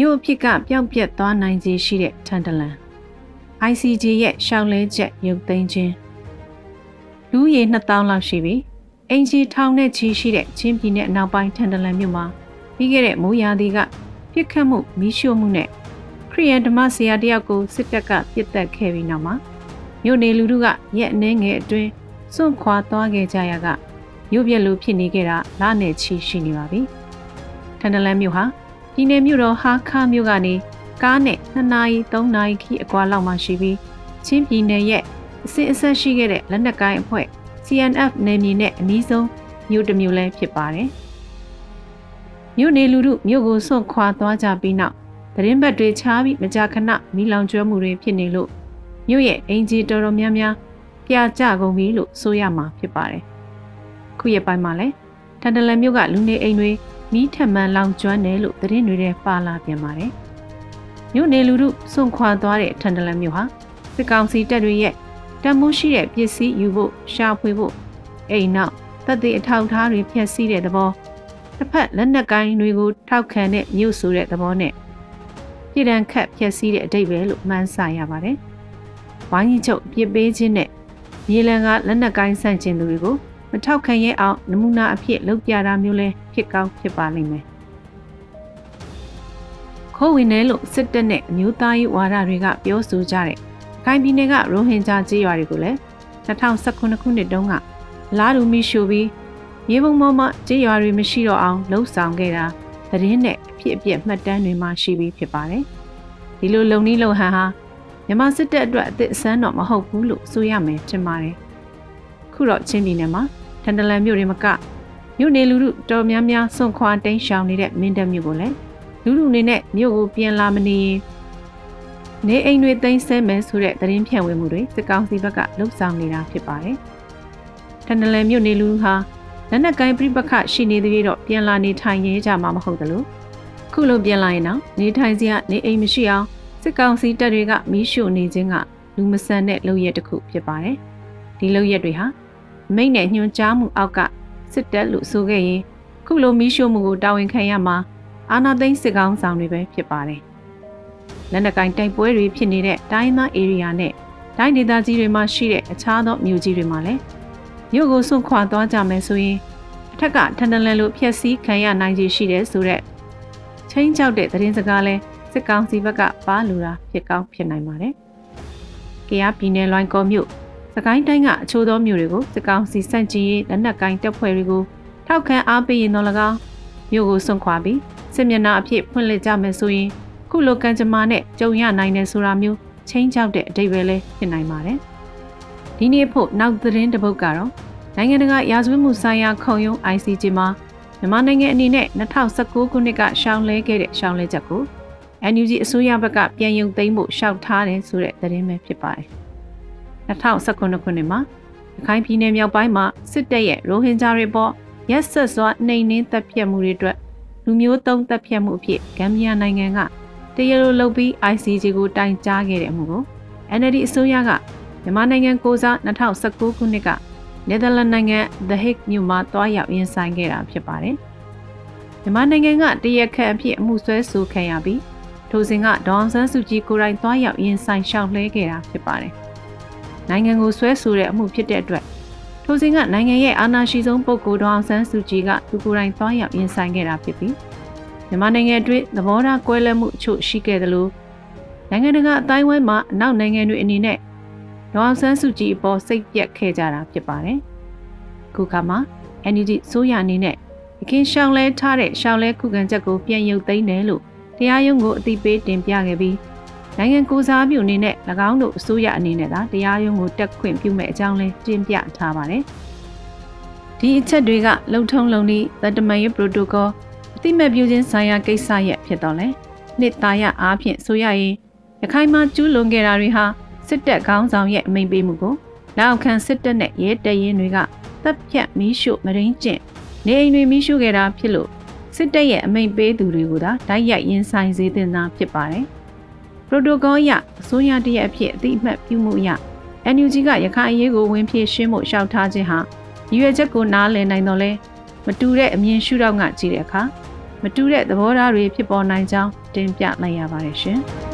မြို့အဖြစ်ကပျောက်ပြက်သွားနိုင်ခြေရှိတဲ့ထန်တလန် ICJ ရဲ့ရှောက်လဲချက်ရုပ်သိမ်းခြင်းလူရေ2000လောက်ရှိပြီအင်ဂျီထောင်နဲ့ချီရှိတဲ့ချင်းပြည်နယ်အနောက်ပိုင်းထန်တလန်မြို့မှာပြီးခဲ့တဲ့မိုးရာသီကပြစ်ခတ်မှုမီးရှို့မှုနဲ့ခရီးယန်ဓမ္မဆရာတယောက်ကိုစစ်တပ်ကပြစ်တက်ခဲ့ပြီးနောက်မှာမြို့နေလူထုကရက်အနှဲငယ်အတွင်းစွန့်ခွာသွားခဲ့ကြရကမြို့ပြက်လိုဖြစ်နေခဲ့တာလနဲ့ချီရှိနေပါပြီထန်တလန်မြို့ဟာ ပြည်နယ်မြို့တော်ဟာခါမြို့ကနေကားနဲ့2နာရီ3နာရီခီအကွာလောက်မှရှိပြီးချင်းပြည်နယ်ရဲ့အစစ်အဆက်ရှိခဲ့တဲ့လက်နက်ကိုင်းအဖွဲ့ CNF နယ်မြေနဲ့အနီးဆုံးမြို့တစ်မြို့လည်းဖြစ်ပါတယ်။မြို့နေလူထုမြို့ကိုစွန့်ခွာသွားကြပြီးနောက်သတင်းဘက်တွေချားပြီးမကြာခဏမီးလောင်ကျွမ်းမှုတွေဖြစ်နေလို့မြို့ရဲ့အင်ဂျီတော်တော်များများပြကြကုန်ပြီလို့ဆိုရမှာဖြစ်ပါတယ်။ခုရက်ပိုင်းမှာလည်းထန်တလန်မြို့ကလူနေအိမ်တွေ မီးထက်မှန်လောင်ကျွမ်းတယ်လို့သတင်းတွေထဲပါလာပြန်ပါတယ်။မြို့နေလူထုစွန့်ခွာသွားတဲ့ထန်တလန်မြို့ဟာစစ်ကောင်စီတပ်တွေရဲ့တန်မိုးရှိတဲ့ပစ္စည်းယူဖို့ရှာဖွေဖို့အိမ်နောက်တပ်သေးအထောက်အထားတွေဖျက်ဆီးတဲ့သဘောတစ်ဖက်လက်နက်ကိုင်းတွေကိုထောက်ခံတဲ့မြို့ဆိုတဲ့သဘောနဲ့ပြည်တံခတ်ဖျက်ဆီးတဲ့အတိတ်ပဲလို့မှန်းဆရပါတယ်။ဝိုင်းကြီးချုပ်ပြစ်ပေးခြင်းနဲ့မြေလံကလက်နက်ကိုင်းဆန့်ကျင်သူတွေကို မထောက်ခံရဲအောင်နမူနာအဖြစ်လုပ်ပြတာမျိုးလဲဖြစ်ကောင်းဖြစ်ပါလိမ့်မယ်။ခိုးဝင်တယ်လို့စစ်တပ်နဲ့အမျိုးသားရေးဝါဒတွေကပြောဆိုကြတဲ့ခိုင်ပြည်နယ်ကရိုဟင်ဂျာကြေးရွာတွေကိုလည်း2019ခုနှစ်တုန်းကလာဒူမီရှိုပြီးမြေပုံပေါ်မှာကြေးရွာတွေမရှိတော့အောင်လှုပ်ဆောင်ခဲ့တာသတင်းနဲ့အဖြစ်အပျက်မှတ်တမ်းတွေမှာရှိပြီးဖြစ်ပါတယ်။ဒီလိုလုံနီးလုံဟန်ဟာမြန်မာစစ်တပ်အတွက်အသစ်အဆန်းတော့မဟုတ်ဘူးလို့ဆိုရမယ်ထင်ပါတယ်။ ခုတော့ချင်းပြည်နယ်မှာထန်တလန်မြို့တွေမကမြို့နေလူထုတော်များများစွန့်ခွာတိမ်းရှောင်နေတဲ့မင်းတပ်မြို့ကိုလည်းလူလူအနေနဲ့မြို့ကိုပြန်လာမနေရင်နေအိမ်တွေသိမ်းဆဲမယ်ဆိုတဲ့သတင်းဖြန့်ဝေမှုတွေစစ်ကောင်စီဘက်ကလှုပ်ဆောင်နေတာဖြစ်ပါတယ်။ထန်တလန်မြို့နေလူဟာလက်နက်ကိုင်းပြပခရှိနေသေးတော့ပြန်လာနေထိုင်ရဲကြမှာမဟုတ်သလိုခုလိုပြန်လာရင်တော့နေထိုင်စရာနေအိမ်မရှိအောင်စစ်ကောင်စီတပ်တွေကမီးရှို့နေခြင်းကလူမဆန်တဲ့လုပ်ရက်တစ်ခုဖြစ်ပါတယ်။ဒီလုပ်ရက်တွေဟာ မိတ်နဲ့ညွှန်ကြားမှုအောက်ကစစ်တပ်လို့ဆိုခဲ့ရင်ခုလိုမီးရှို့မှုကိုတာဝန်ခံရမှာအာနာသိန်းစစ်ကောင်ဆောင်တွေပဲဖြစ်ပါတယ်လက်နက်ကင်တိုက်ပွဲတွေဖြစ်နေတဲ့တိုင်းသား area နဲ့တိုင်းဒေသကြီးတွေမှာရှိတဲ့အခြားသောမြို့ကြီးတွေမှာလည်းမြို့ကိုစွန့်ခွာသွားကြမယ်ဆိုရင်အထက်ကထန်တလန်လိုဖျက်ဆီးခံရနိုင်ခြေရှိတယ်ဆိုတော့ချင်းချောက်တဲ့သတင်းစကားလဲစစ်ကောင်စီဘက်ကပါလူတာဖြစ်ကောင်းဖြစ်နိုင်ပါတယ်။ကရားပြည်နယ်လွိုင်းကောမြို့ စကိုင်းတိုင်းကအချို့သောမြို့တွေကိုစစ်ကောင်စီစန့်ကျင်ရေးလက်နက်ကင်တပ်ဖွဲ့တွေကိုထောက်ခံအားပေးရင်တော့၎င်းမြို့ကိုစွန့်ခွာပြီးစစ်မျက်နှာအဖြစ်ဖွင့်လှစ်ကြမယ်ဆိုရင်ခုလိုကံကြမ္မာနဲ့ကြုံရနိုင်တယ်ဆိုတာမျိုးချင်းချောက်တဲ့အတိတ်ပဲလဲဖြစ်နိုင်ပါတယ်။ဒီနေ့ဖို့နောက်သတင်းတစ်ပုဒ်ကတော့နိုင်ငံတကာရာဇဝတ်မှုဆိုင်ရာခုံရုံး ICJ မှာမြန်မာနိုင်ငံအနေနဲ့2019ခုနှစ်ကရှောင်းလဲခဲ့တဲ့ရှောင်းလဲချက်ကို NUG အစိုးရဘက်ကပြန်ယုံသိမ်းဖို့ရှောက်ထားတယ်ဆိုတဲ့သတင်းပဲဖြစ်ပါတယ်။ 2019ခုနှစ်မှာရခိုင်ပြည်နယ်မြောက်ပိုင်းမှာစစ်တပ်ရဲ့ရိုဟင်ဂျာတွေပေါ်ရက်ဆက်စွာနှိမ်နင်းတပ်ဖြတ်မှုတွေအတွက်လူမျိုးတုံးတပ်ဖြတ်မှုအဖြစ်ဂမ်ဘီယာနိုင်ငံကတရလိုလုပ်ပြီး ICJ ကိုတိုင်ကြားခဲ့တဲ့အမှုကို NLD အစိုးရကမြန်မာနိုင်ငံကိုစား2019ခုနှစ်ကနယ်သာလန်နိုင်ငံ The Hague မြို့မှာတွားရောက်ရင်ဆိုင်ခဲ့တာဖြစ်ပါတယ်။မြန်မာနိုင်ငံကတရက်ခန့်အဖြစ်အမှုဆွဲဆိုခံရပြီးထိုစဉ်ကဒေါအောင်ဆန်းစုကြည်ကိုယ်တိုင်တွားရောက်ရင်ဆိုင်ရှောက်လဲခဲ့တာဖြစ်ပါတယ်။ နိုင်ငံကိုဆွဲဆိုတဲ့အမှုဖြစ်တဲ့အတွက်ထိုစဉ်ကနိုင်ငံရဲ့အာဏာရှိဆုံးပုဂ္ဂိုလ်ဒေါအောင်ဆန်းစုကြည်ကသူကိုယ်တိုင်တွားရောက်ရင်ဆိုင်ခဲ့တာဖြစ်ပြီးမြန်မာနိုင်ငံအတွင်းသဘောထားကွဲလွဲမှုအချို့ရှိခဲ့သလိုနိုင်ငံတကာအတိုင်းဝိုင်းမှာအနောက်နိုင်ငံတွေအနေနဲ့ဒေါအောင်ဆန်းစုကြည်အပေါ်စိတ်ပြက်ခဲ့ကြတာဖြစ်ပါတယ်။ခုခါမှာ NUG ဆိုရအနေနဲ့အခင်ရှောင်းလဲထားတဲ့ရှောင်းလဲခုခံချက်ကိုပြန်ရုပ်သိမ်းတယ်လို့တရားရုံးကိုအသိပေးတင်ပြခဲ့ပြီး နိုင်ငံကိုစားပြုအနေနဲ့၎င်းတို့အစိုးရအနေနဲ့သာတရားရုံးကိုတက်ခွင့်ပြုမဲ့အကြောင်းလဲတင်ပြထားပါတယ်။ဒီအချက်တွေကလုံထုံလုံနည်းသတ္တမန်ရေးပရိုတိုကော အတိမဲ့ပြုခြင်းဆိုင်ရာကိစ္စရဲ့ဖြစ်တော့လဲနှစ်သားရအားဖြင့်ဆိုရရင်ရခိုင်မှာကျူးလွန်ခဲ့တာတွေဟာစစ်တပ်ခေါင်းဆောင်ရဲ့အမိန့်ပေးမှုကိုလောက်ခံစစ်တပ်နဲ့ရဲတပ်ရင်းတွေကတပ်ဖြတ်မီးရှို့မရင်းကျင့်နေအိမ်တွေမီးရှို့ခဲ့တာဖြစ်လို့စစ်တပ်ရဲ့အမိန့်ပေးသူတွေကိုသာတိုက်ရိုက်ရင်ဆိုင်စေတင်တာဖြစ်ပါတယ်။ ပရိုတိုကောအရအစိုးရတရက်အဖြစ်အတိအမှတ်ပြုမှုအရ NUG ကရခိုင်အရေးကိုဝင်ပြေရှင်းဖို့ရှောက်ထားခြင်းဟာရည်ရွယ်ချက်ကိုနားလည်နိုင်တော့လဲမတူတဲ့အမြင်ရှုထောင့်ကကြည့်တဲ့အခါမတူတဲ့သဘောထားတွေဖြစ်ပေါ်နိုင်ကြောင်းတင်ပြလိုက်ရပါတယ်ရှင်။